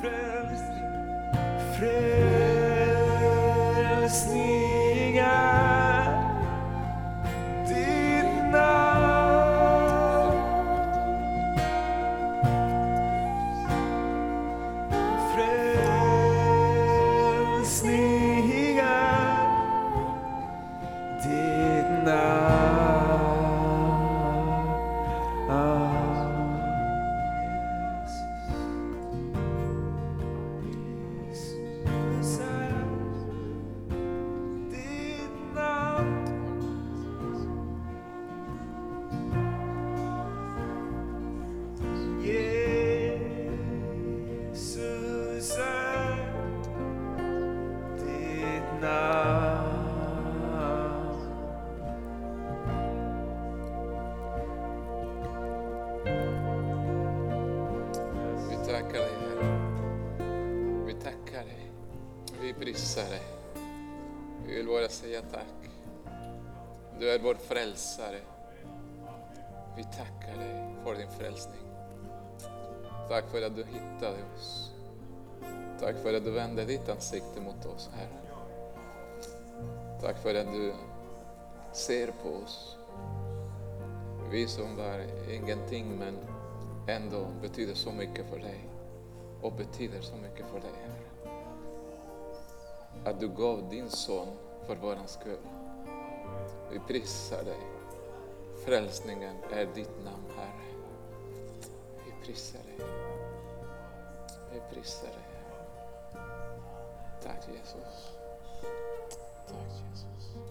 frälsning, för att du hittade oss. Tack för att du vände ditt ansikte mot oss, Herre. Tack för att du ser på oss. Vi som var ingenting men ändå betyder så mycket för dig och betyder så mycket för dig, Herre. Att du gav din son för vår skull. Vi prisar dig. Frälsningen är ditt namn, Herre. Vi prisar dig. Vi prisar dig, Herre. Tack Jesus. Tack Jesus.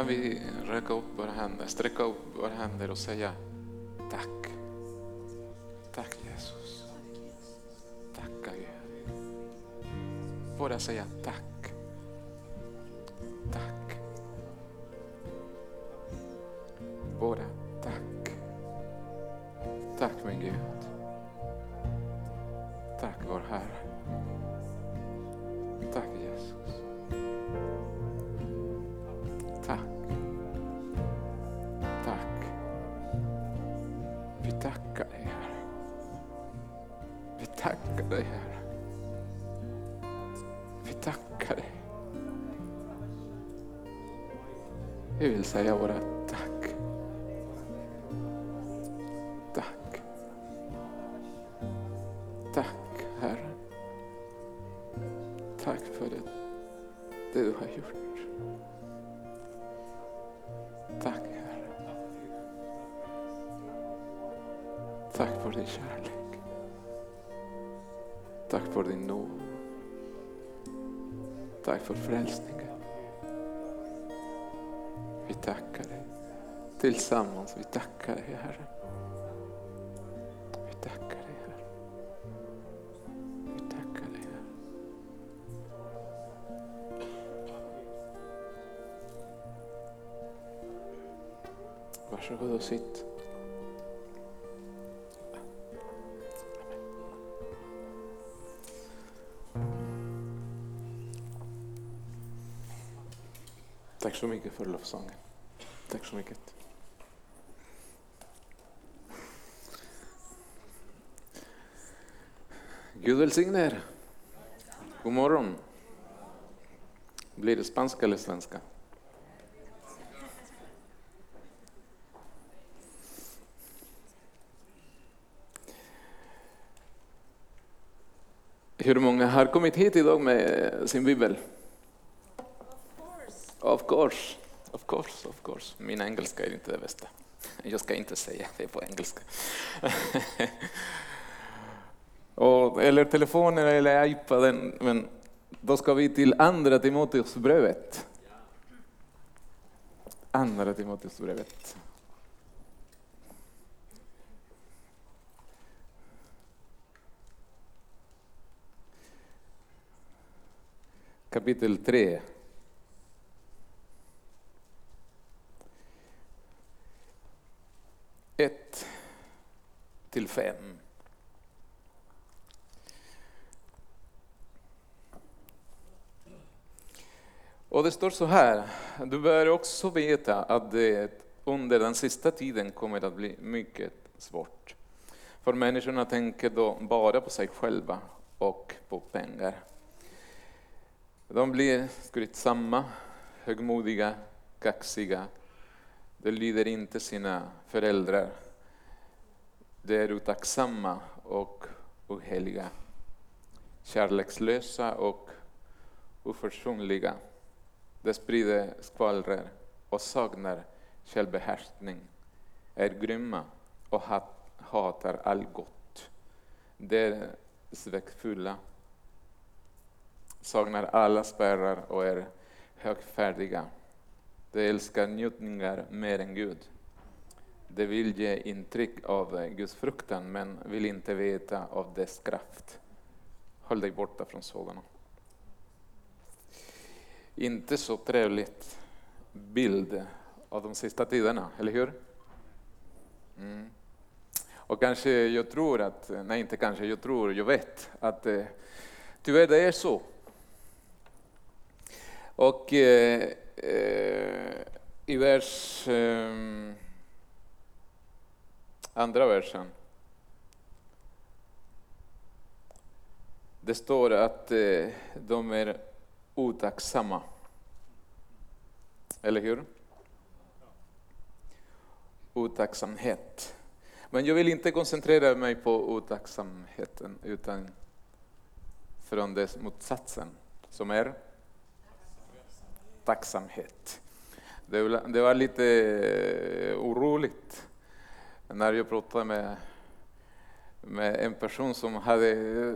Kan vi räcka upp våra händer, sträcka upp våra händer och säga tack. Tack Jesus. Tacka Gud. Bara säga tack. För frälsningen. Vi tackar dig. Tillsammans, vi tackar dig Herre. Vi tackar dig Herre. Vi tackar dig Herre. Varsågod och sitt. Tack så mycket för lovsången. Tack så mycket. Gud välsigne er. God morgon. Blir det spanska eller svenska? Hur många har kommit hit idag med sin bibel? Of course, of course, of course. Min engelska är inte det bästa. Jag ska inte säga det på engelska. Och, eller telefonen eller iPaden. Men då ska vi till andra Timoteusbrevet. Andra Timoteusbrevet. Kapitel 3. Ett till fem. Och det står så här, du bör också veta att det under den sista tiden kommer att bli mycket svårt. För människorna tänker då bara på sig själva och på pengar. De blir skrytsamma, högmodiga, kaxiga. De lyder inte sina föräldrar. De är otacksamma och oheliga. Kärlekslösa och oförsonliga. De sprider skvallrar och saknar självbehärskning, är grymma och hat, hatar allt gott. De är svekfulla, saknar alla spärrar och är högfärdiga. De älskar njutningar mer än Gud. De vill ge intryck av Guds fruktan men vill inte veta av dess kraft. Håll dig borta från sådana. Inte så trevligt bild av de sista tiderna, eller hur? Mm. Och kanske jag tror att, nej inte kanske, jag tror, jag vet att eh, tyvärr det är så. Och eh, eh, i vers, eh, andra versen, det står att eh, de är otacksamma. Eller hur? Otacksamhet. Men jag vill inte koncentrera mig på otacksamheten utan från dess motsatsen som är tacksamhet. Det var, lite eh, oroligt när jag pratade med, med en person som hade eh,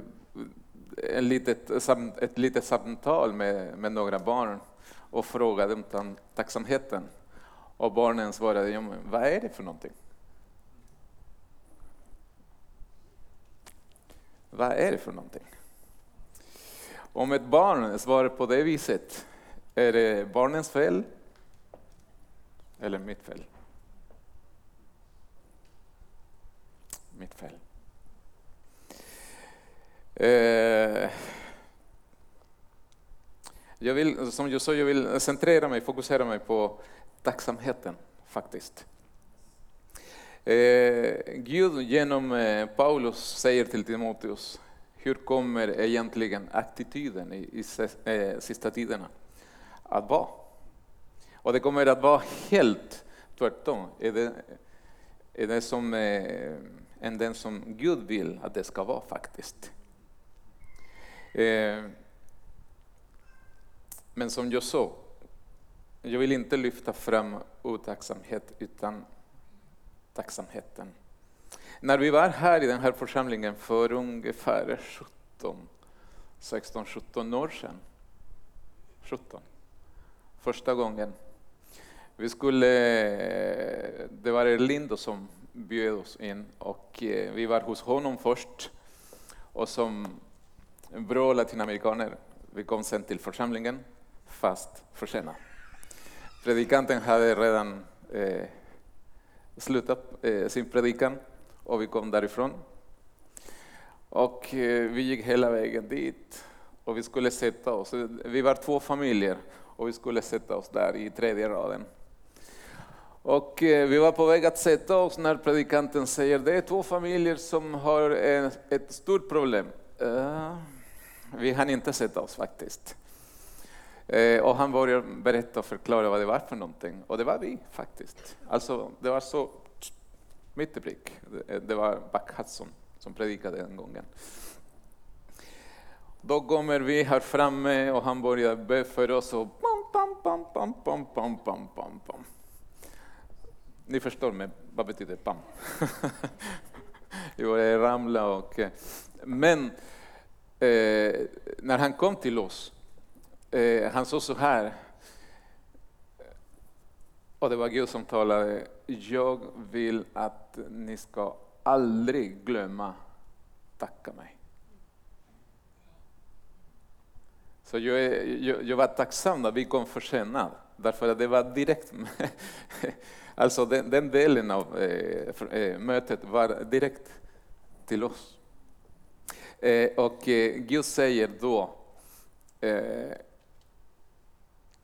en litet, ett litet samtal med, med några barn och frågade om tacksamheten. Och barnen svarade, ja, men vad är det för någonting? Vad är det för någonting? Om ett barn svarar på det viset, är det barnens fel eller mitt fel? Mitt fel. Eh, jag vill, som jag sa, jag vill centrera mig, fokusera mig på tacksamheten faktiskt. Eh, Gud genom eh, Paulus säger till Timoteus, hur kommer egentligen attityden i, i eh, sista tiderna att vara? Och det kommer att vara helt tvärtom. Är det, är det som, eh, än den som Gud vill att det ska vara faktiskt. Eh, men som jag sa, jag vill inte lyfta fram otacksamhet utan tacksamheten. När vi var här i den här församlingen för ungefär 17, 16, 17 år sedan, 17, första gången, vi skulle, det var Erlindo som bjöd oss in och eh, vi var hos honom först och som bra latinamerikaner, vi kom sen till församlingen fast försenat. Predikanten hade redan eh, slutat eh, sin predikan och vi kom därifrån. Och eh, vi gick hela vägen dit och vi skulle sätta oss. Vi var två familjer och vi skulle sätta oss där i tredje raden. Och eh, vi var på väg att sätta oss när predikanten säger det är två familjer som har eh, ett stort problem. Eh, vi hann inte sätta oss faktiskt. Och han börjar berätta och förklara vad det var för någonting. Och det var vi faktiskt. Alltså det var så mitt i prick. Det, det var Buck Hudson som predikade den gången. Då kommer vi här framme och han börjar be för oss och pam, pam, pam, pam, pam, pam, pam, pam, pam. Ni förstår mig, vad betyder pam? Jag började ramla och... Eh, men eh, när han kom till oss, eh, han sa så här, och det var Gud som talade, jag vill att ni ska aldrig glömma tacka mig. Så jag, är, jag, jag var tacksam när vi kom försenad, därför att det var direkt Alltså den, den delen av eh, för- eh, mötet var direkt till oss. Eh, och eh, Gud säger då, eh,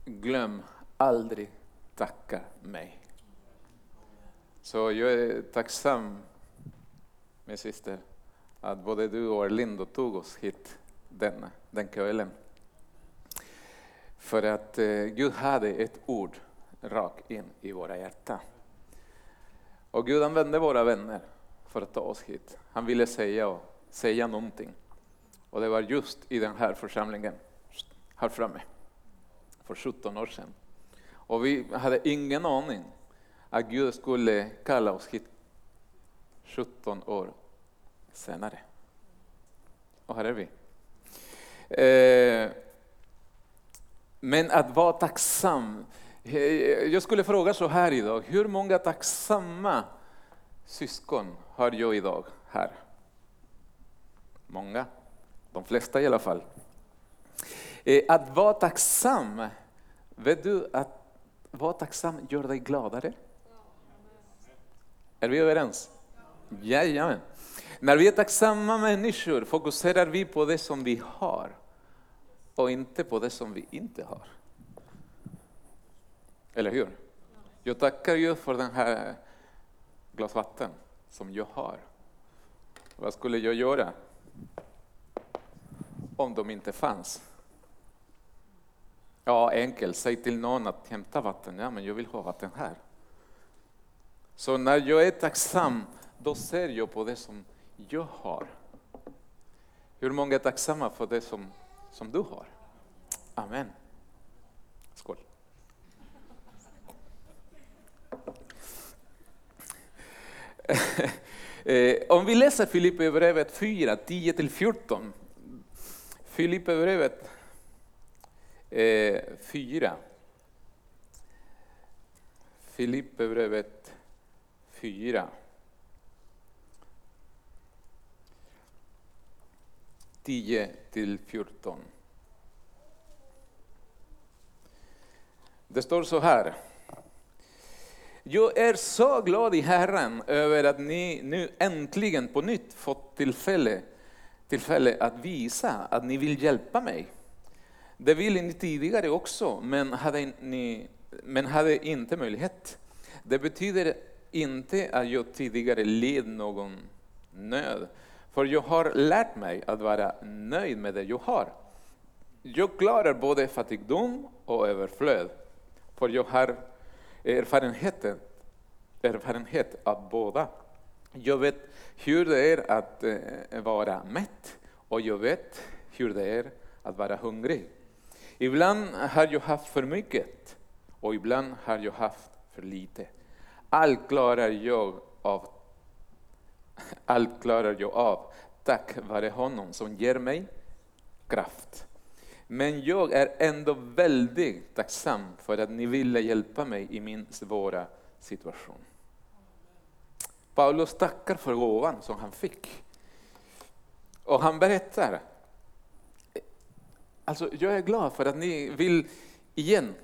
glöm aldrig tacka mig. Så jag är tacksam, min syster, att både du och Erlindo tog oss hit denna, den kvällen. För att eh, Gud hade ett ord rakt in i våra hjärtan. Och Gud använde våra vänner för att ta oss hit. Han ville säga, och, säga någonting. Och det var just i den här församlingen, här framme, för 17 år sedan. Och vi hade ingen aning att Gud skulle kalla oss hit 17 år senare. Och här är vi. Eh, men att vara tacksam. Eh, jag skulle fråga så här idag, hur många tacksamma syskon har jag idag här? Många, de flesta i alla fall. Eh, att vara tacksam, vet du att vara tacksam gör dig gladare? Är vi överens? Jajamän. När vi är tacksamma människor fokuserar vi på det som vi har och inte på det som vi inte har. Eller hur? Jag tackar Gud för den här glas vatten som jag har. Vad skulle jag göra om de inte fanns? Ja, enkelt. Säg till någon att hämta vatten. Ja, men jag vill ha vatten här. Så när jag är tacksam, då ser jag på det som jag har. Hur många är tacksamma för det som, som du har? Amen. Skål. Eh, Om vi läser Filipperbrevet 4, 10-14. Filipperbrevet eh, 4. Filipperbrevet 4. 10 till 14. Det står så här. Jag är så glad i Herren över att ni nu äntligen på nytt fått tillfälle, tillfälle att visa att ni vill hjälpa mig. Det ville ni tidigare också, men hade, ni, men hade inte möjlighet. Det betyder inte att jag tidigare led någon nöd, för jag har lärt mig att vara nöjd med det jag har. Jag klarar både fattigdom och överflöd, för jag har erfarenheten, erfarenhet av båda. Jag vet hur det är att eh, vara mätt och jag vet hur det är att vara hungrig. Ibland har jag haft för mycket och ibland har jag haft för lite. Allt klarar jag av allt klarar jag av tack vare honom som ger mig kraft. Men jag är ändå väldigt tacksam för att ni ville hjälpa mig i min svåra situation. Paulus tackar för gåvan som han fick. Och han berättar, alltså jag är glad för att ni vill igen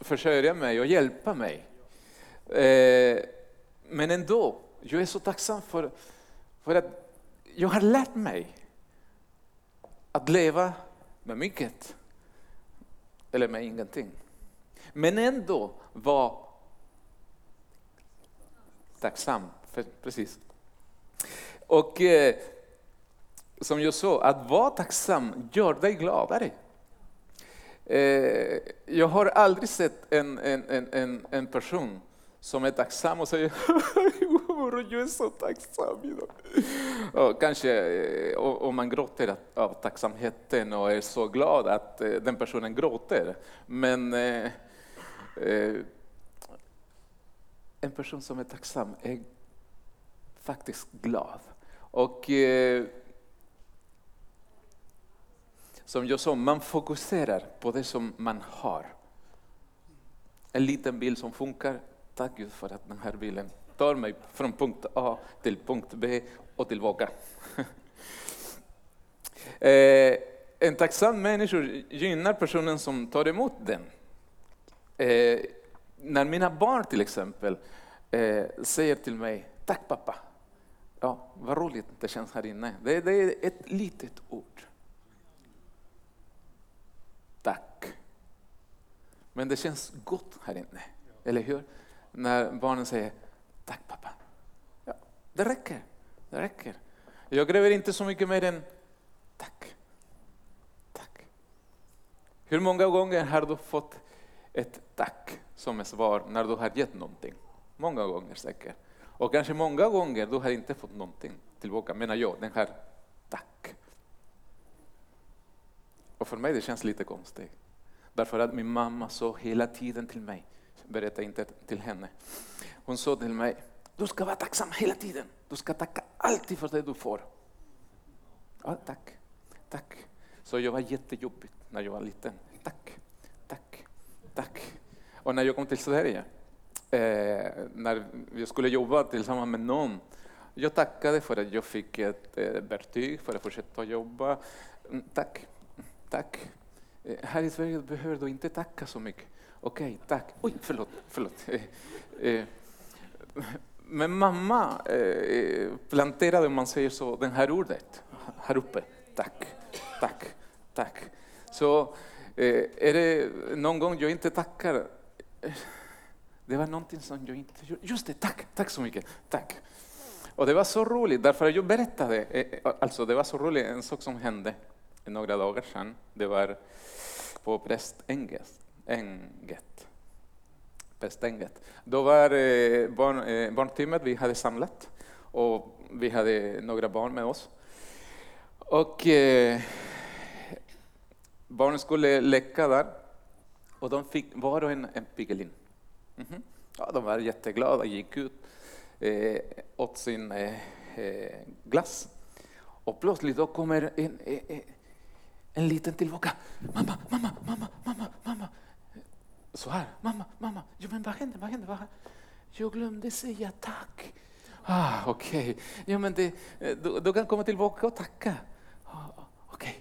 försörja mig och hjälpa mig. Eh, men ändå, jag är så tacksam för, för att jag har lärt mig att leva med mycket eller med ingenting. Men ändå vara tacksam. För, precis. Och eh, som jag sa, att vara tacksam gör dig gladare. Eh, jag har aldrig sett en, en, en, en person som är tacksam och säger jag är så tacksam idag. Och kanske eh, om man gråter av tacksamheten och är så glad att eh, den personen gråter. Men eh, eh, en person som är tacksam är faktiskt glad. Och eh, som jag sa, man fokuserar på det som man har. En liten bil som funkar, tack Gud för att den här bilen tar mig från punkt A till punkt B och tillbaka. eh, en tacksam människa gynnar personen som tar emot den. Eh, när mina barn till exempel eh, säger till mig, tack pappa. Ja, vad roligt det känns här inne. Det, det är ett litet ord. Tack. Men det känns gott här inne, eller hur? När barnen säger tack pappa. Ja, det räcker. Det räcker. Jag kräver inte så mycket mer än tack. Tack. Hur många gånger har du fått ett tack som är svar när du har gett någonting? Många gånger säkert. Och kanske många gånger du har inte fått någonting tillbaka, menar jag, den här tack. Och för mig det känns lite konstigt. Därför att min mamma sa hela tiden till mig, berätta inte till henne, hon sa till mig, du ska vara tacksam hela tiden. Du ska tacka alltid för det du får. Ja, tack, tack. Så jag var jättejobbig när jag var liten. Tack, tack, tack. Och när jag kom till Sverige, eh, när vi skulle jobba tillsammans med någon, jag tackade för att jag fick ett eh, verktyg för att fortsätta jobba. Mm, tack, tack. Eh, här i Sverige behöver du inte tacka så mycket. Okej, tack. Oj, förlåt, förlåt. Eh, eh, men mamma eh, planterade, om man säger så, det här ordet här uppe. Tack, tack, tack. Så är det någon gång jag inte tackar, det var någonting som jag inte gjorde. Just det, tack, tack så mycket, tack. Och det var så roligt, därför att jag berättade, alltså det var så roligt, en sak som hände några dagar sedan, det var på prästänget. Prästänget. Då var eh, barn, eh, barntimmet vi hade samlat och vi hade några barn med oss. Och eh, barnen skulle leka där och de fick var och en en Piggelin. Mm -hmm. ja, de var jätteglada, gick ut, eh, åt sin eh, eh glass. Och plötsligt då kommer en, en, en liten tillbaka. Mamma, mamma, mamma, mamma, mamma. Så här, mamma, mamma. Jo, men vad hände, vad hände? Vad? Jag glömde säga tack. Ah, Okej, okay. ja, men det, du, du, kan komma tillbaka och tacka. Ah, Okej. Okay.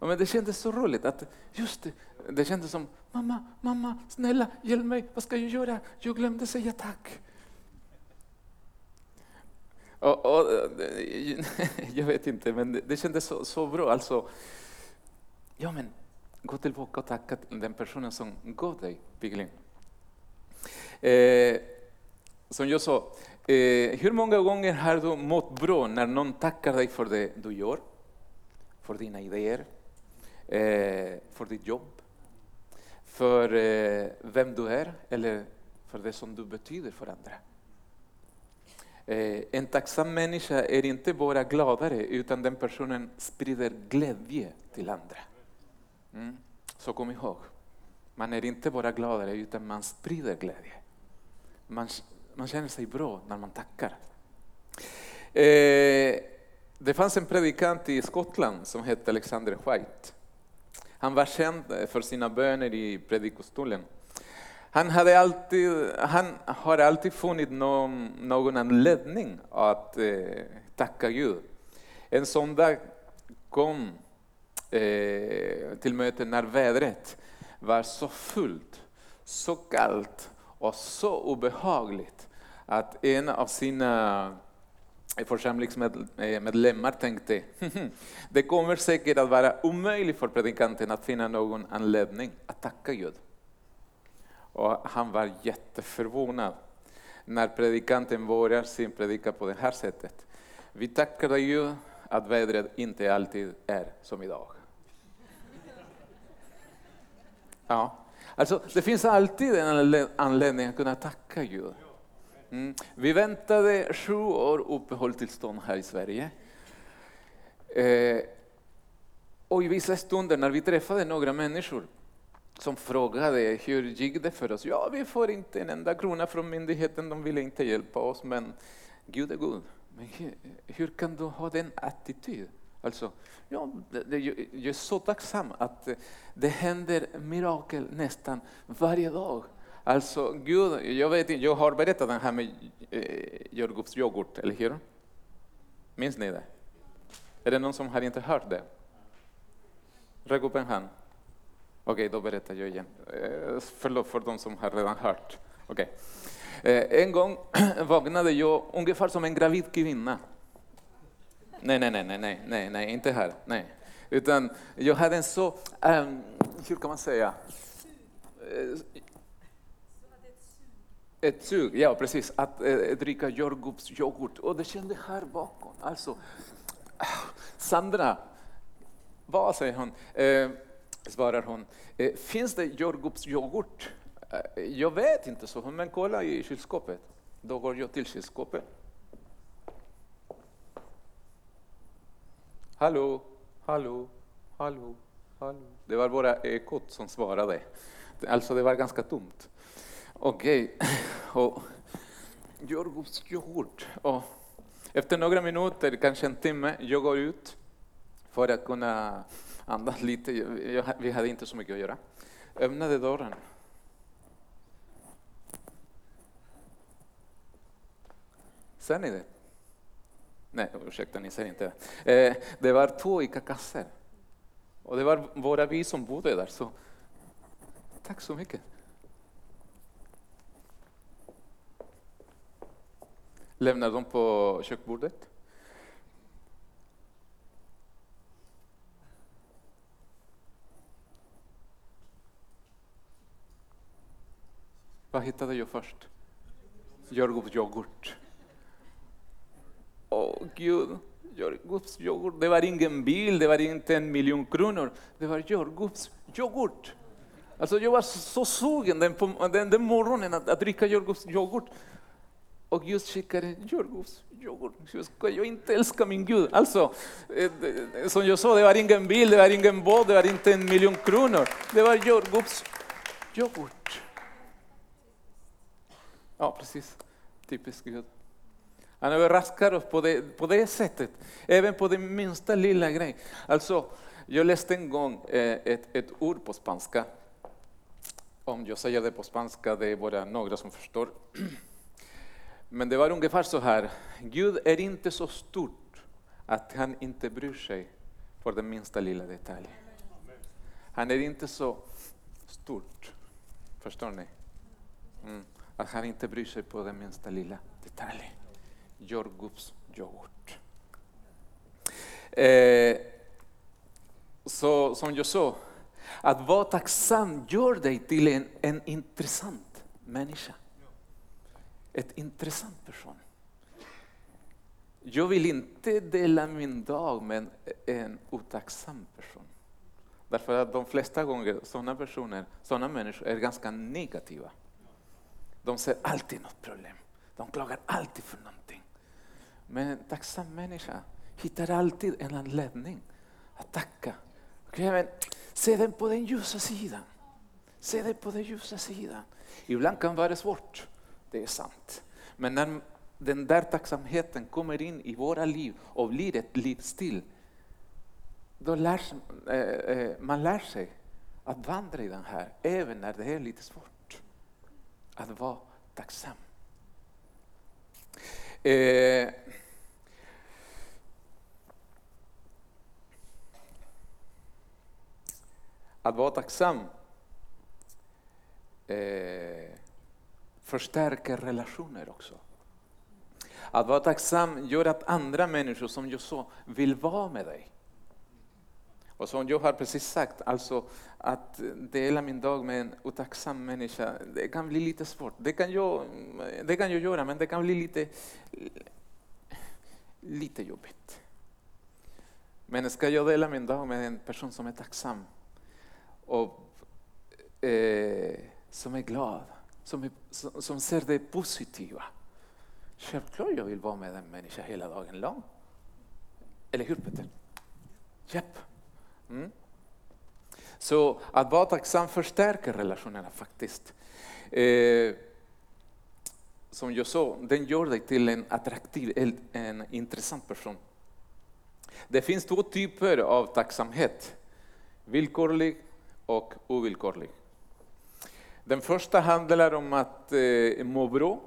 Ja, men det kändes så roligt att just det, det kändes som mamma, mamma, snälla hjälp mig, vad ska jag göra? Jag glömde säga tack. Och, och, jag vet inte, men det, det kändes så, så bra. Alltså, ja men gå tillbaka och tacka den personen som gav dig piggelin. Eh, som jag sa, eh, hur många gånger har du mått bra när någon tackar dig för det du gör? För dina idéer, eh, för ditt jobb, för eh, vem du är eller för det som du betyder för andra. Eh, en tacksam människa är inte bara gladare, utan den personen sprider glädje till andra. Mm. Så kom ihåg, man är inte bara gladare utan man sprider glädje. Man, man känner sig bra när man tackar. Eh, det fanns en predikant i Skottland som hette Alexander White. Han var känd för sina böner i predikostolen. Han, hade alltid, han har alltid funnit någon, någon anledning att eh, tacka Gud. En söndag kom eh, till möte när vädret var så fullt, så kallt och så obehagligt att en av sina eh, församlingsmedlemmar eh, tänkte hm, det kommer säkert att vara omöjligt för predikanten att finna någon anledning att tacka Gud. Och han var jätteförvånad när predikanten börjar sin predikan på det här sättet. Vi tackar dig Gud att vädret inte alltid är som idag. Ja, alltså det finns alltid en anledning att kunna tacka Gud. Mm. Vi väntade sju år uppehållstillstånd här i Sverige. Eh, och i vissa stunder när vi träffade några människor som frågade hur gick det för oss? Ja, vi får inte en enda krona från myndigheten, de ville inte hjälpa oss, men Gud är god. Men hur, hur kan du ha den attityden? Alltså, ja, det, jag är så tacksam att det händer mirakel nästan varje dag. Alltså, Gud, jag vet jag har berättat det här med eh, jordgubbsyoghurt, eller hur? Minns ni det? Är det någon som har inte hört det? Räck upp en hand. Okej, då berättar jag igen. Eh, förlåt för de som har redan hört. Okay. Eh, en gång vaknade jag ungefär som en gravid kvinna. Nej, nej, nej, nej, nej, nej, inte här. Nej. Utan jag hade en så, um, hur kan man säga? Ett sug, ja precis, att eh, dricka jordgubbsyoghurt. Och det kände här bakom. Alltså, Sandra, vad säger hon? Eh, svarar hon. Eh, finns det jordgubbsyoghurt? Eh, jag vet inte, så hon, men kolla i kylskåpet. Då går jag till kylskåpet. Hallå, hallå, hallå, hallå. Det var bara ekot som svarade. Alltså det var ganska tomt. Okej, och yoghurt. Och efter några minuter, kanske en timme, jag går ut för att kunna andas lite. Jag, vi hade inte så mycket att göra. Öppnade dörren. Ser ni det? Nej, ursäkta, ni ser inte. Eh, det var två ICA-kassor. Och det var våra vi som bodde där. Så tack så mycket. Lämnar dem på köksbordet. Vad hittade jag först? Jordgubbsyoghurt. Åh Gud, jordgubbsyoghurt. Det var ingen bil, det var inte en miljon kronor. Det var jordgubbsyoghurt. Alltså jag var så sugen den, den, den morgonen att, att dricka jordgubbsyoghurt. Och Gud skickade jordgubbsyoghurt. Hur ska jag inte älska min Gud? Alltså, eh, eh, som jag sa, det var ingen bil, det var ingen båt, det var inte en miljon kronor. Det var jordgubbsyoghurt. Ja, precis. Typiskt Gud. Han överraskar oss på det, på det sättet, även på den minsta lilla grej. Alltså, jag läste en gång eh, ett, ett ord på spanska. Om jag säger det på spanska, det är bara några som förstår. Men det var ungefär så här, Gud är inte så stort att han inte bryr sig för den minsta lilla detalj. Han är inte så stort, förstår ni? Mm. Att han inte bryr sig på den minsta lilla detalj. Jordgubbsyoghurt. Eh, så som jag sa, att vara tacksam gör dig till en, en intressant människa. Ett intressant person. Jag vill inte dela min dag med en otacksam person. Därför att de flesta gånger sådana personer, sådana människor är ganska negativa. De ser alltid något problem. De klagar alltid för någonting. Men en tacksam människa hittar alltid en anledning att tacka. Okay, men se den på den ljusa sidan. Se det på den ljusa sidan. Ibland kan det vara svårt, det är sant. Men när den där tacksamheten kommer in i våra liv och blir ett livsstil, då lär, sig- eh, eh, man lär sig att vandra i den här, även när det är lite svårt. Att vara tacksam. Eh, att vara tacksam eh, förstärker relationer också. Att vara tacksam gör att andra människor, som jag sa, vill vara med dig. Och som jag har precis sagt, alltså att dela min dag med en otacksam människa, det kan bli lite svårt. Det kan jag, det kan jag göra, men det kan bli lite, lite jobbigt. Men ska jag dela min dag med en person som är tacksam och eh, som är glad, som, är, som, som ser det positiva. Självklart jag vill vara med den människan hela dagen lång. Eller hur Peter? Japp. Mm. Så att vara tacksam förstärker relationerna faktiskt. Eh, som jag sa, den gör dig till en attraktiv, en, en intressant person. Det finns två typer av tacksamhet. Villkorlig och ovillkorlig. Den första handlar om att eh, må bra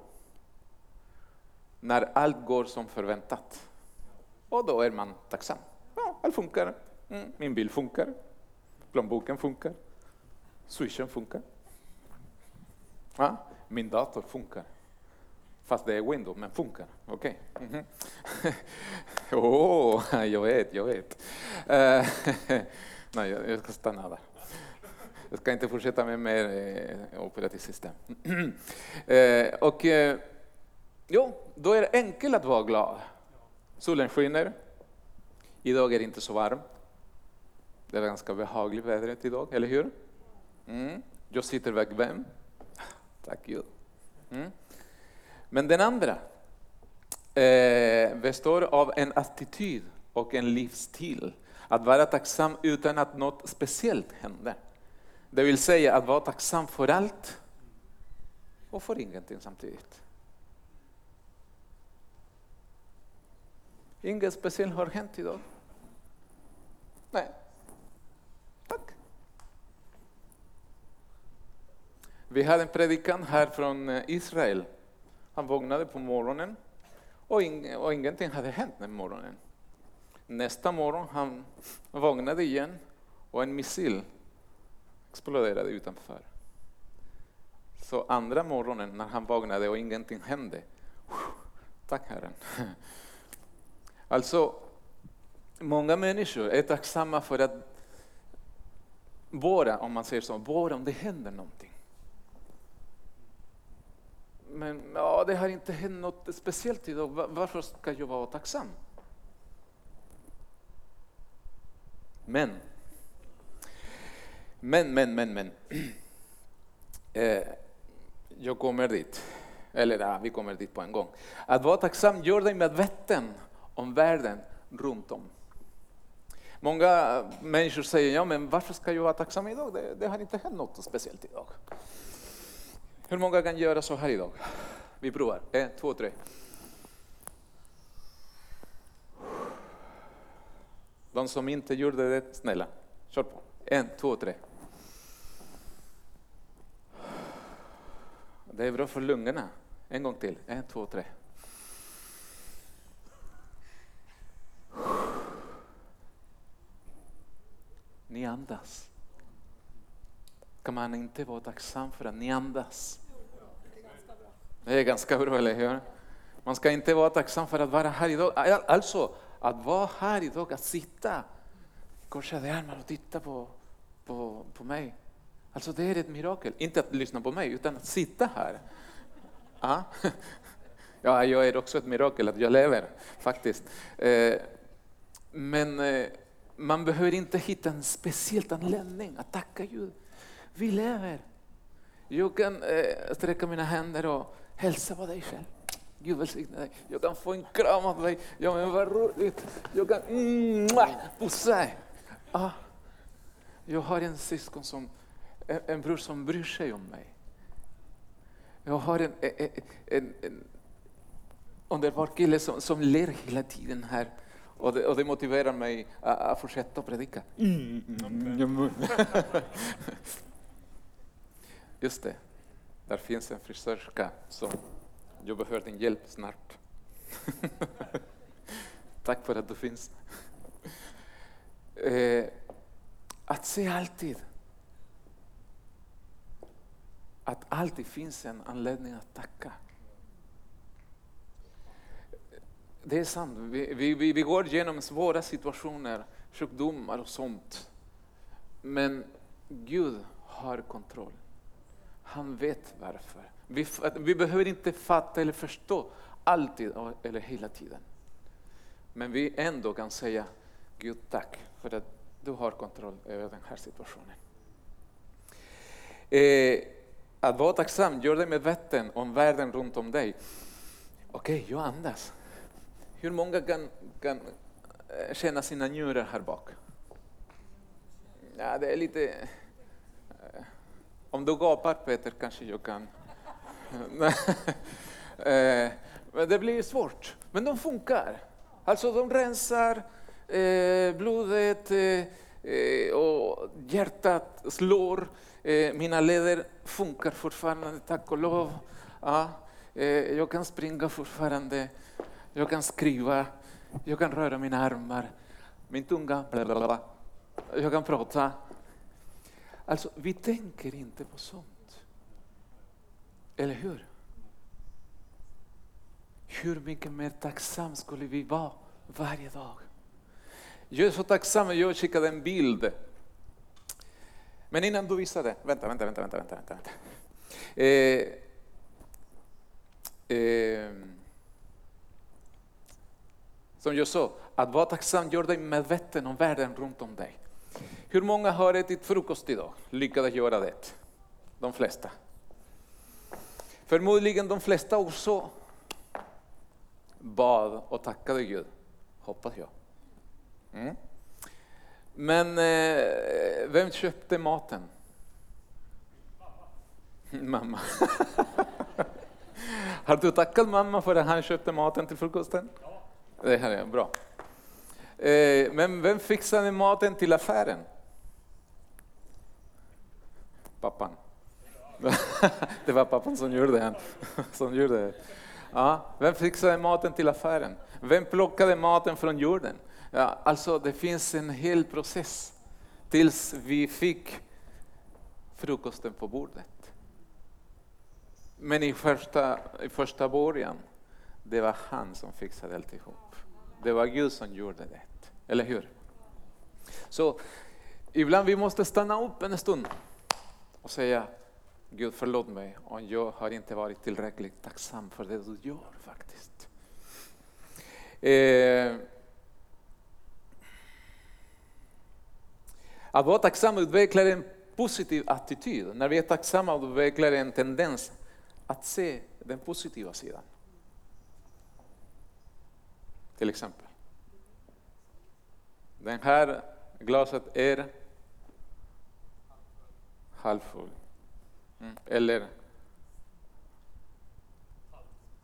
när allt går som förväntat. Och då är man tacksam. Ja, allt funkar. Mm, min bil funkar. Plånboken funkar. Swishen funkar. Ja, min dator funkar. Fast det är Windows, men funkar. Okej. Okay. Mm -hmm. oh, jag vet, jag vet. Uh, nej, jag ska stanna där. Jag ska inte fortsätta med mer eh, operativsystem. eh, och eh, jo, då är det enkelt att vara glad. Solen skiner. Idag är det inte så varmt. Det är ganska behagligt vädret idag, eller hur? Mm. Jag sitter bekväm. Tack Gud. Mm. Men den andra eh, består av en attityd och en livsstil. Att vara tacksam utan att något speciellt händer. Det vill säga att vara tacksam för allt och för ingenting samtidigt. Inget speciellt har hänt idag. Nej. Tack. Vi hade en predikant här från eh, Israel. Han vaknade på morgonen och, ing och ingenting hade hänt den morgonen. Nästa morgon han vaknade igen och en missil exploderade utanför. Så andra morgonen när han vaknade och ingenting hände, tack Herren. Alltså, många människor är tacksamma för att bara, om man säger så, bara om det händer någonting. Men ja, det har inte hänt något speciellt idag, varför ska jag vara tacksam? Men men, men, men, men. Eh, jag kommer dit. Eller ja, vi kommer dit på en gång. Att vara tacksam gör dig medveten om världen runt om. Många människor säger, ja men varför ska jag vara tacksam idag? Det, det har inte hänt något speciellt idag. Hur många kan göra så här idag? Vi provar. En, två, tre. De som inte gjorde det, snälla, kör på. En, två, tre. Det är bra för lungorna. En gång till. En, två, tre. Ni andas. Kan man inte vara tacksam för att ni andas? Det är ganska bra, eller hur? Man ska inte vara tacksam för att vara här idag. Alltså, att vara här idag, att sitta korsade armar och titta på, på, på mig. Alltså det är ett mirakel. Inte att lyssna på mig, utan att sitta här. Ja, ah. ja jag är också ett mirakel att jag lever, faktiskt. Eh, men eh, man behöver inte hitta en speciell anledning att tacka Gud. Vi lever. Jag kan eh, sträcka mina händer och hälsa på dig själv. Gud välsigne dig. Jag kan få en kram av dig. Ja men vad roligt. Jag kan mm, pussa dig. Ah. Jag har en syskon som en, bror som bryr sig om mig. Jag har en, en, en, en underbar kille som, som ler hela tiden här. Och det, och det motiverar mig att, att fortsätta predika. Mm, mm, mm. Just det, där finns en frisörska som jag behöver din hjälp snart. Tack för att du finns. Eh, att se alltid att alltid finns en anledning att tacka. det är sant. Vi, vi, vi, går igenom svåra situationer, sjukdomar och sånt. Men Gud har kontroll. Han vet varför. Vi, vi behöver inte fatta eller förstå alltid eller hela tiden. Men vi ändå kan säga Gud tack för att du har kontroll över den här situationen. Eh, att vara tacksam gör dig medveten om världen runt om dig. Okej, jag andas. Hur många kan, kan eh, känna sina njurar här bak? Ja, det är lite... Eh, om du gapar Peter kanske jag kan... Eh, men det blir svårt. Men de funkar. Alltså de rensar blodet Eh, och hjärtat slår. Eh, mina leder funkar fortfarande, tack och lov. Ja, eh, jag kan springa fortfarande. Jag kan skriva. Jag kan röra mina armar. Min tunga. Blablabla. Jag kan prata. Alltså, vi tänker inte på sånt. Eller hur? Hur mycket mer tacksam skulle vi vara varje dag? Jag är så tacksam att jag skickade en bild. Men innan du visar det, vänta, vänta, vänta, vänta, vänta. vänta, vänta. Eh, eh, som jag sa, att vara tacksam gör dig medveten om världen runt om dig. Hur många har ätit frukost idag? Lyckades göra det? De flesta. Förmodligen de flesta också bad och tackade Gud, hoppas jag. Mm. Men eh, vem köpte maten? Mamma. Har du tackat mamma för att han köpte maten till frukosten? Det här är bra. Eh, men vem fixade maten till affären? Pappan. det var pappan som gjorde det. som gjorde det. Ja, vem fixade maten till affären? Vem plockade maten från jorden? Ja, alltså det finns en hel process tills vi fick frukosten på bordet. Men i första, i första början, det var han som fixade alltihop. Det var Gud som gjorde det. Eller hur? Så ibland vi måste stanna upp en stund och säga Gud förlåt mig om jag har inte varit tillräckligt tacksam för det du gör faktiskt. Eh, att vara tacksam utvecklar en positiv attityd. När vi är tacksamma utvecklar en tendens att se den positiva sidan. Till exempel. Den här glaset är halvfull. Mm. Eller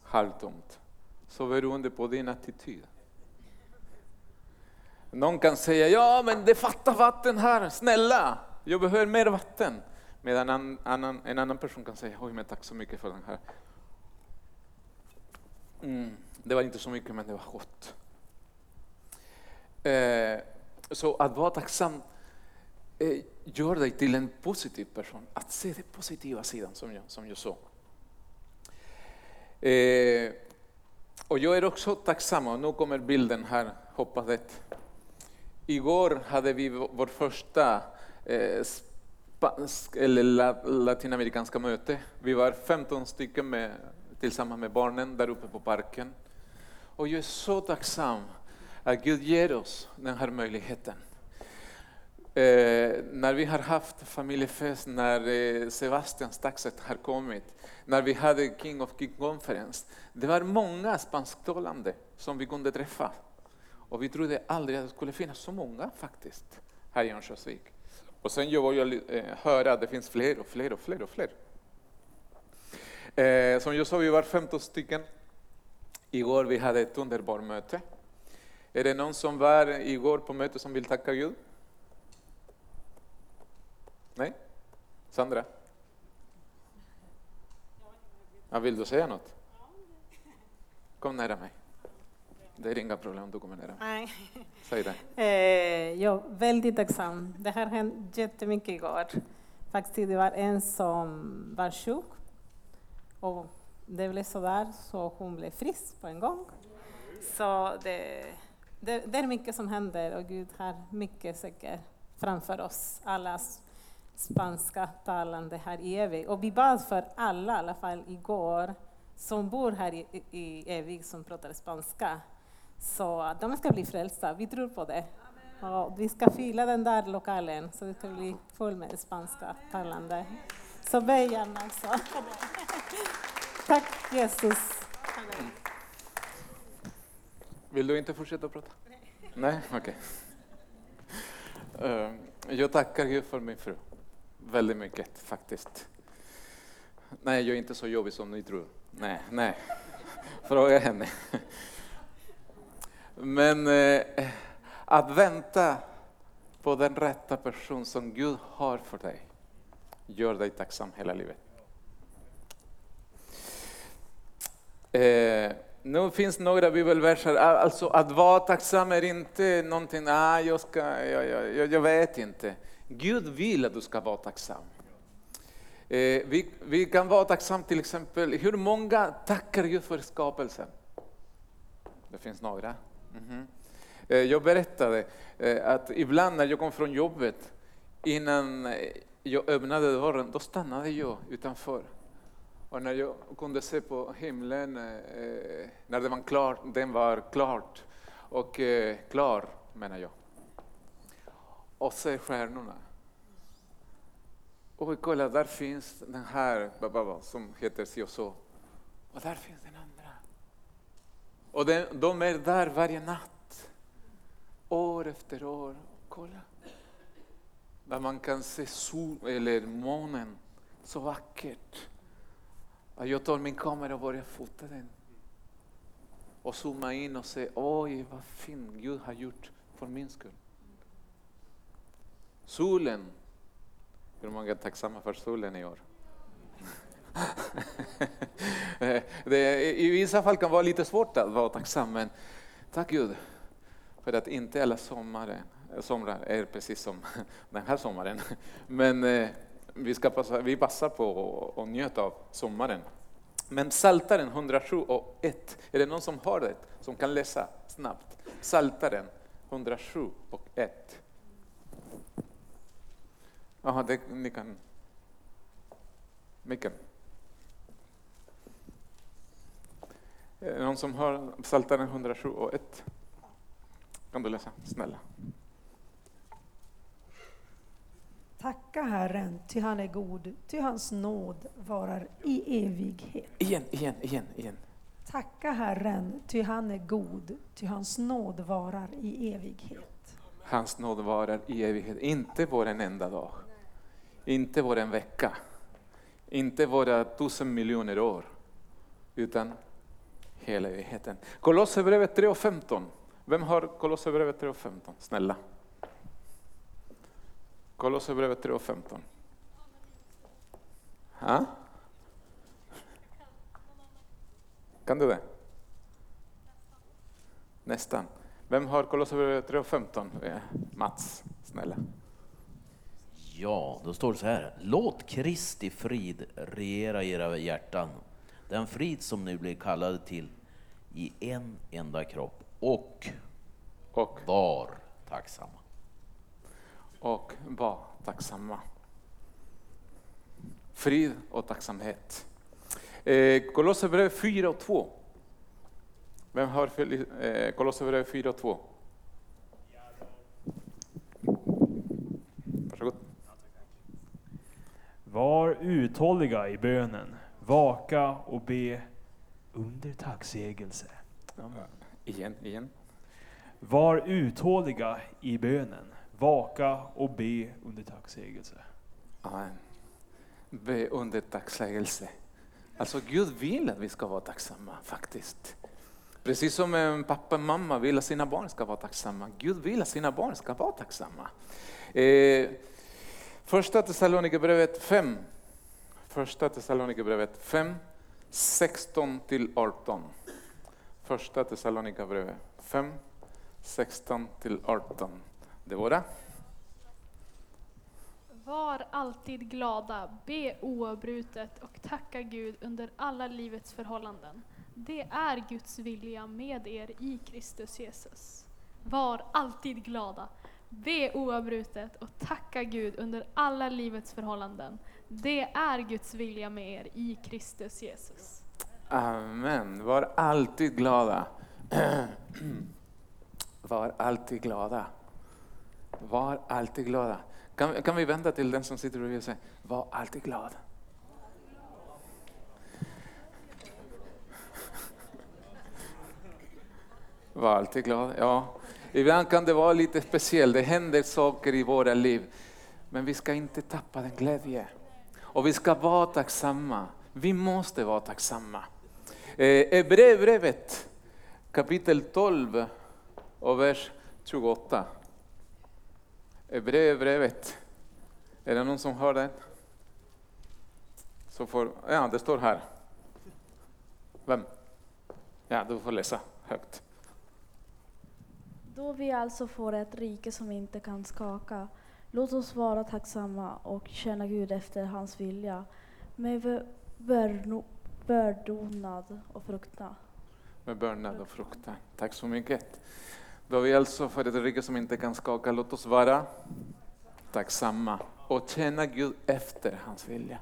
halvtomt. Så beroende på din attityd. Någon kan säga, ja men det fattar vatten här, snälla, jag behöver mer vatten. Medan en annan, en annan person kan säga, oj men tack så mycket för den här. Mm, det var inte så mycket men det var gott. Eh, så att vara tacksam eh, gör dig till en positiv person. Att se den positiva sidan som jag, som jag sa. Eh, och jag är också tacksam, och nu kommer bilden här, hoppas det. Igår hade vi vår första eh, spansk, eller la, latinamerikanska möte. Vi var 15 stycken med, tillsammans med barnen där uppe på parken. Och jag är så tacksam att Gud ger oss den här möjligheten. Eh, när vi har haft familjefest, när eh, Sebastian taxet har kommit, när vi hade King of King-konferens, det var många spansktalande som vi kunde träffa. Och vi trodde aldrig att det skulle finnas så många faktiskt, här i Örnsköldsvik. Och sen jag jag eh, höra att det finns fler och fler och fler och fler. Eh, som jag sa, vi var 15 stycken. Igår vi hade ett underbart möte. Är det någon som var igår på mötet som vill tacka Gud? Nej? Sandra? Ja, vill du säga något? Kom nära mig. Det är inga problem du kommer mig. Nej. Säg det. Eh, jag är väldigt tacksam. Det har hänt jättemycket igår. Faktiskt, det var en som var sjuk och det blev så där så hon blev frisk på en gång. Så det, det, det är mycket som händer och Gud har mycket säkert framför oss, alla spanska talande här i Evig. Och vi bad för alla, i alla fall igår, som bor här i, i- i Evig som pratar spanska. Så att de ska bli frälsta, vi tror på det. Och vi ska fylla den där lokalen så det ska bli full med spanska talande. Så be gärna också. Tack Jesus. Vill du inte fortsätta prata? Nej, okej. Eh, Jag tackar Gud för min fru. Väldigt mycket faktiskt. Nej, jag är inte så jobbig som ni tror. Nej, nej. Fråga henne. Men eh, att vänta på den rätta person som Gud har för dig gör dig tacksam hela livet. Eh, nu finns några bibelverser, alltså att vara tacksam är inte någonting, ah, jag, ska, jag, jag, jag- vet inte. Gud vill att du ska vara tacksam. Eh, vi, vi kan vara tacksam till exempel, hur många tackar Gud för skapelsen? Det finns några. Mm -hmm. Jag berättade eh, att ibland när jag kom från jobbet, innan eh, jag öppnade dörren, då stannade jag utanför. Och när jag kunde se på himlen, när den var klar, den var klart, och klar menar jag, och se stjärnorna. Och kolla, där finns den här som heter si och så. Och där finns den andra. Och den, de är där varje natt, år efter år. Kolla. Där man kan se sol, eller månen så vackert. Jag tar min kamera och börjar fota den. Och zooma in och se, oj vad fint Gud har gjort för min skull. Solen. Hur många är tacksamma för solen i år? det, I vissa fall kan det vara lite svårt att vara tacksam, men tack Gud för att inte alla sommaren, somrar är precis som den här sommaren. Men eh, vi, ska passa, vi passar på att- njuta av sommaren. Men Saltaren 107 och 1, är det någon som har det, som kan läsa snabbt? Saltaren 107 och 1. Aha, det, ni kan... Micken. Är det någon som har Psaltaren 107 och 1? Kan du läsa, snälla? Tacka Herren, ty han är god, ty hans nåd varar i evighet. Igen, igen, igen, igen. Tacka Herren, ty han är god, ty hans nåd varar i evighet. Hans nåd varar i evighet, inte vår en enda dag. Inte vår en vecka. Inte våra tusen miljoner år. Utan hela evigheten. Kolosserbrevet 3.15, Vem har Kolosserbrevet 3.15? Snälla. Kolosserbrevet 3.15. Ha? Kan du det? Nästan. Vem har Kolosserbrevet 3.15? Mats, snälla. Ja, då står det så här. Låt Kristi frid regera i era hjärtan. Den frid som ni blir kallade till i en enda kropp. Och Och, var tacksamma. och var tacksamma. Frid och tacksamhet. Eh, Kolosserbrevet 4 och 2. Vem har eh, Kolosserbrevet 4 och 2? Varsågod. Var uthålliga i bönen, vaka och be under tacksägelse. Igen, igen. Var uthålliga i bönen, vaka och be under tacksägelse. Amen. Be under tacksägelse. Alltså Gud vill att vi ska vara tacksamma faktiskt. Precis som en pappa och mamma vill att sina barn ska vara tacksamma. Gud vill att sina barn ska vara tacksamma. Eh, första Thessalonikerbrevet 5. Första Thessalonikerbrevet 5, 16 till 18. Första Thessalonikerbrevet 5, 16 till 18. Det var det. Var alltid glada, be oavbrutet och tacka Gud under alla livets förhållanden. Det är Guds vilja med er i Kristus Jesus. Var alltid glada, be oavbrutet och tacka Gud under alla livets förhållanden. Det är Guds vilja med er i Kristus Jesus. Amen. Var alltid glada. Var alltid glada. Var alltid glada. Kan, kan vi vända till den som sitter bredvid och säga, var alltid glad. Var alltid glad. Ja, ibland kan det vara lite speciellt. Det händer saker i våra liv. Men vi ska inte tappa den glädje. Och vi ska vara tacksamma. Vi måste vara tacksamma. Eh, Hebreerbrevet kapitel 12 och vers 28. Hebreerbrevet. Är det någon som har den? Så får, ja, det står här. Vem? Ja, du får läsa högt. Då vi alltså får ett rike som inte kan skaka, låt oss vara tacksamma och tjäna Gud efter hans vilja med bördonad och fruktan. med bördonad och fruktan. Tack så mycket. Då vi alltså för ett rike som inte kan skaka, låt oss vara tacksamma och känna Gud efter hans vilja.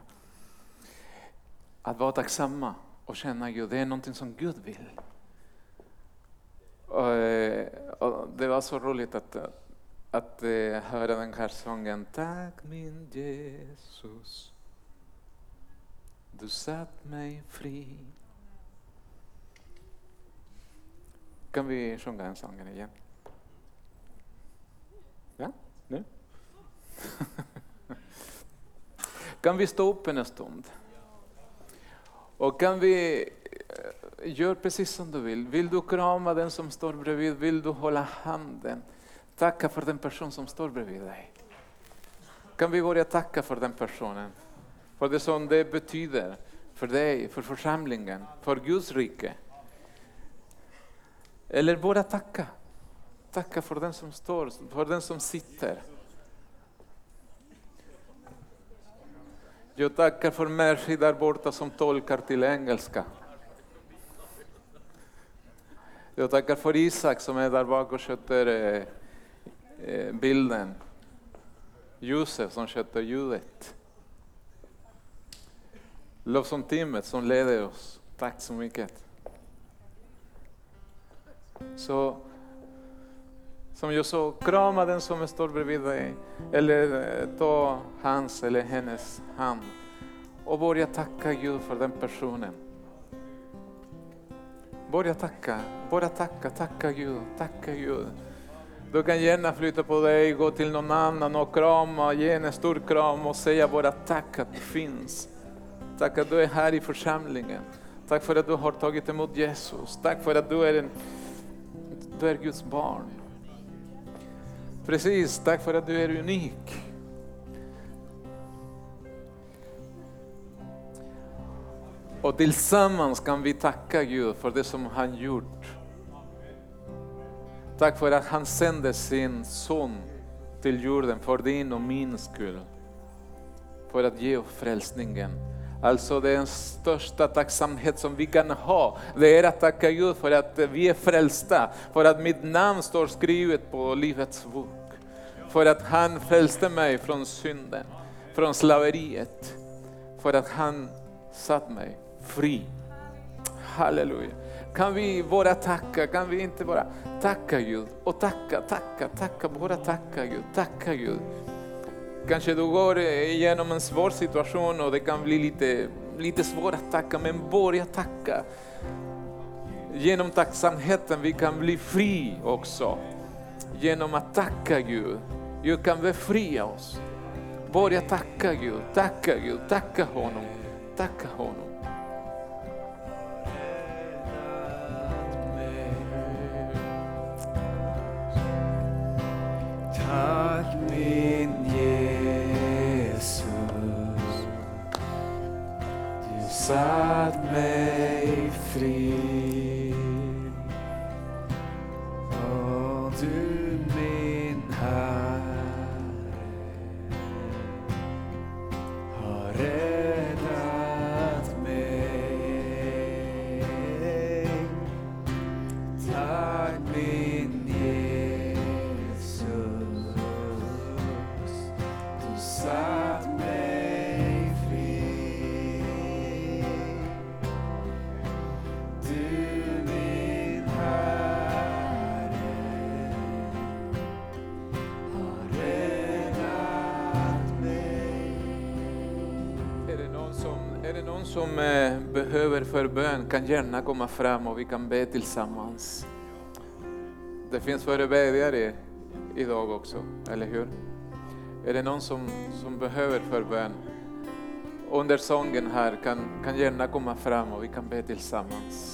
Att vara tacksamma och känna Gud, det är någonting som Gud vill. Och, eh, och det var så roligt att, att eh, höra den här sången. Tack min Jesus, du satt mig fri. Kan vi sjunga den sången igen? Ja, nu? kan vi stå upp en stund? Och kan vi eh, göra precis som du vill. Vill du krama den som står bredvid? Vill du hålla handen? Tacka för den person som står bredvid dig. Kan vi börja tacka för den personen? För det som det betyder för dig, för församlingen, för Guds rike. Eller bara tacka. Tacka för den som står, för den som sitter. Jag tackar för Mercy där borta som tolkar till engelska. Jag tackar för Isak som är där bak och sköter eh, Eh, bilden. Josef som sköter ljudet. Lovsångsteamet som leder oss. Tack så mycket. Så som jag sa, krama den som står bredvid dig. Eller eh, ta hans eller hennes hand. Och börja tacka Gud för den personen. Börja tacka, börja tacka, tacka Gud, tacka Gud. Du kan gärna flytta på dig, gå till någon annan och krama, ge en stor kram och säga bara tack att du finns. Tack att du är här i församlingen. Tack för att du har tagit emot Jesus. Tack för att du är, en, du är Guds barn. Precis, tack för att du är unik. Och tillsammans kan vi tacka Gud för det som han gjort. Tack för att han sände sin son till jorden för din och min skull. För att ge oss frälsningen. Alltså den största tacksamhet som vi kan ha, det är att tacka Gud för att vi är frälsta. För att mitt namn står skrivet på Livets bok. För att han frälste mig från synden, från slaveriet. För att han satt mig fri. Halleluja. Kan vi bara tacka, kan vi inte bara tacka Gud och tacka, tacka, tacka, bara tacka Gud, tacka Gud. Kanske du går eh, igenom en svår situation och det kan bli lite, lite svårt att tacka, men börja tacka. Genom tacksamheten vi kan bli fri också. Genom att tacka Gud. Gud kan befria oss. Börja tacka Gud, tacka Gud, tacka honom, tacka honom. Tack min Jesus. Du satt mig fri. Och du någon som eh, behöver förbön kan gärna komma fram och vi kan be tillsammans. Det finns förebedjare idag också, eller hur? Är det någon som, som behöver förbön? Under sången här kan, kan gärna komma fram och vi kan be tillsammans.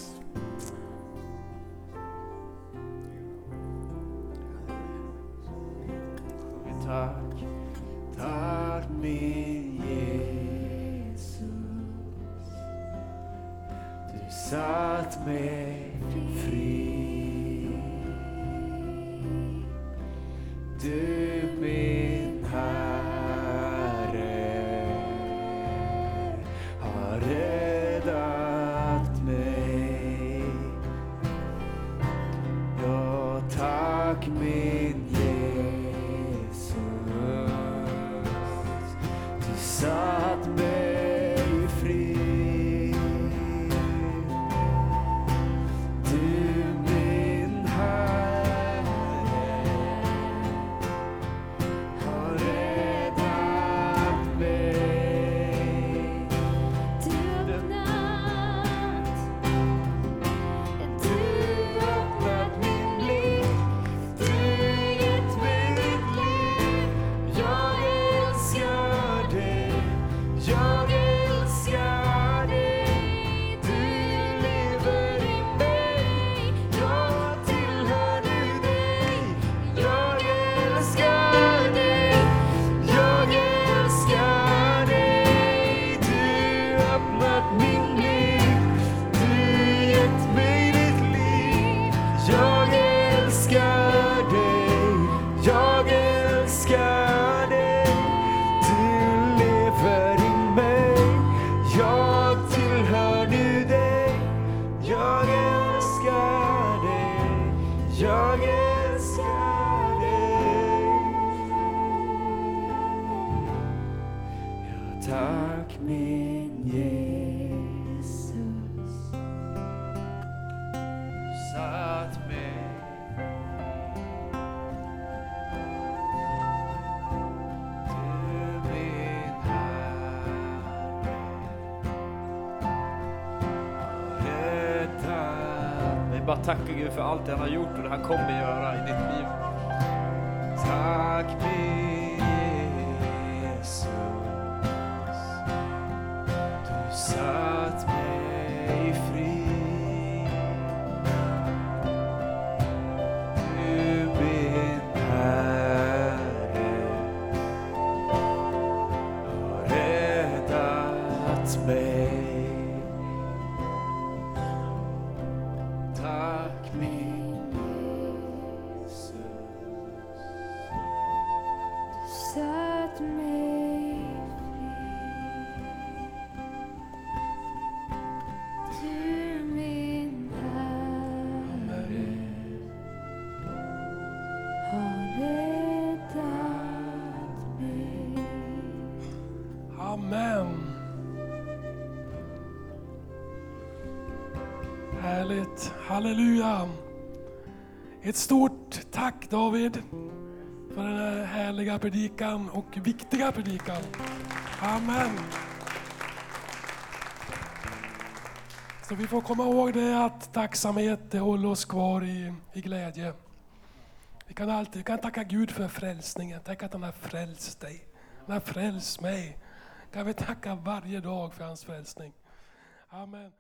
Du satt bara tacka Gud för allt det han har gjort och det han kommer göra i ditt liv. Tack min Ett stort tack David för den här härliga predikan och viktiga predikan. Amen. Så vi får komma ihåg det att tacksamhet det håller oss kvar i, i glädje. Vi kan alltid vi kan tacka Gud för frälsningen. Tänk att han har frälst dig. Han har frälst mig. Kan vi tacka varje dag för hans frälsning. Amen.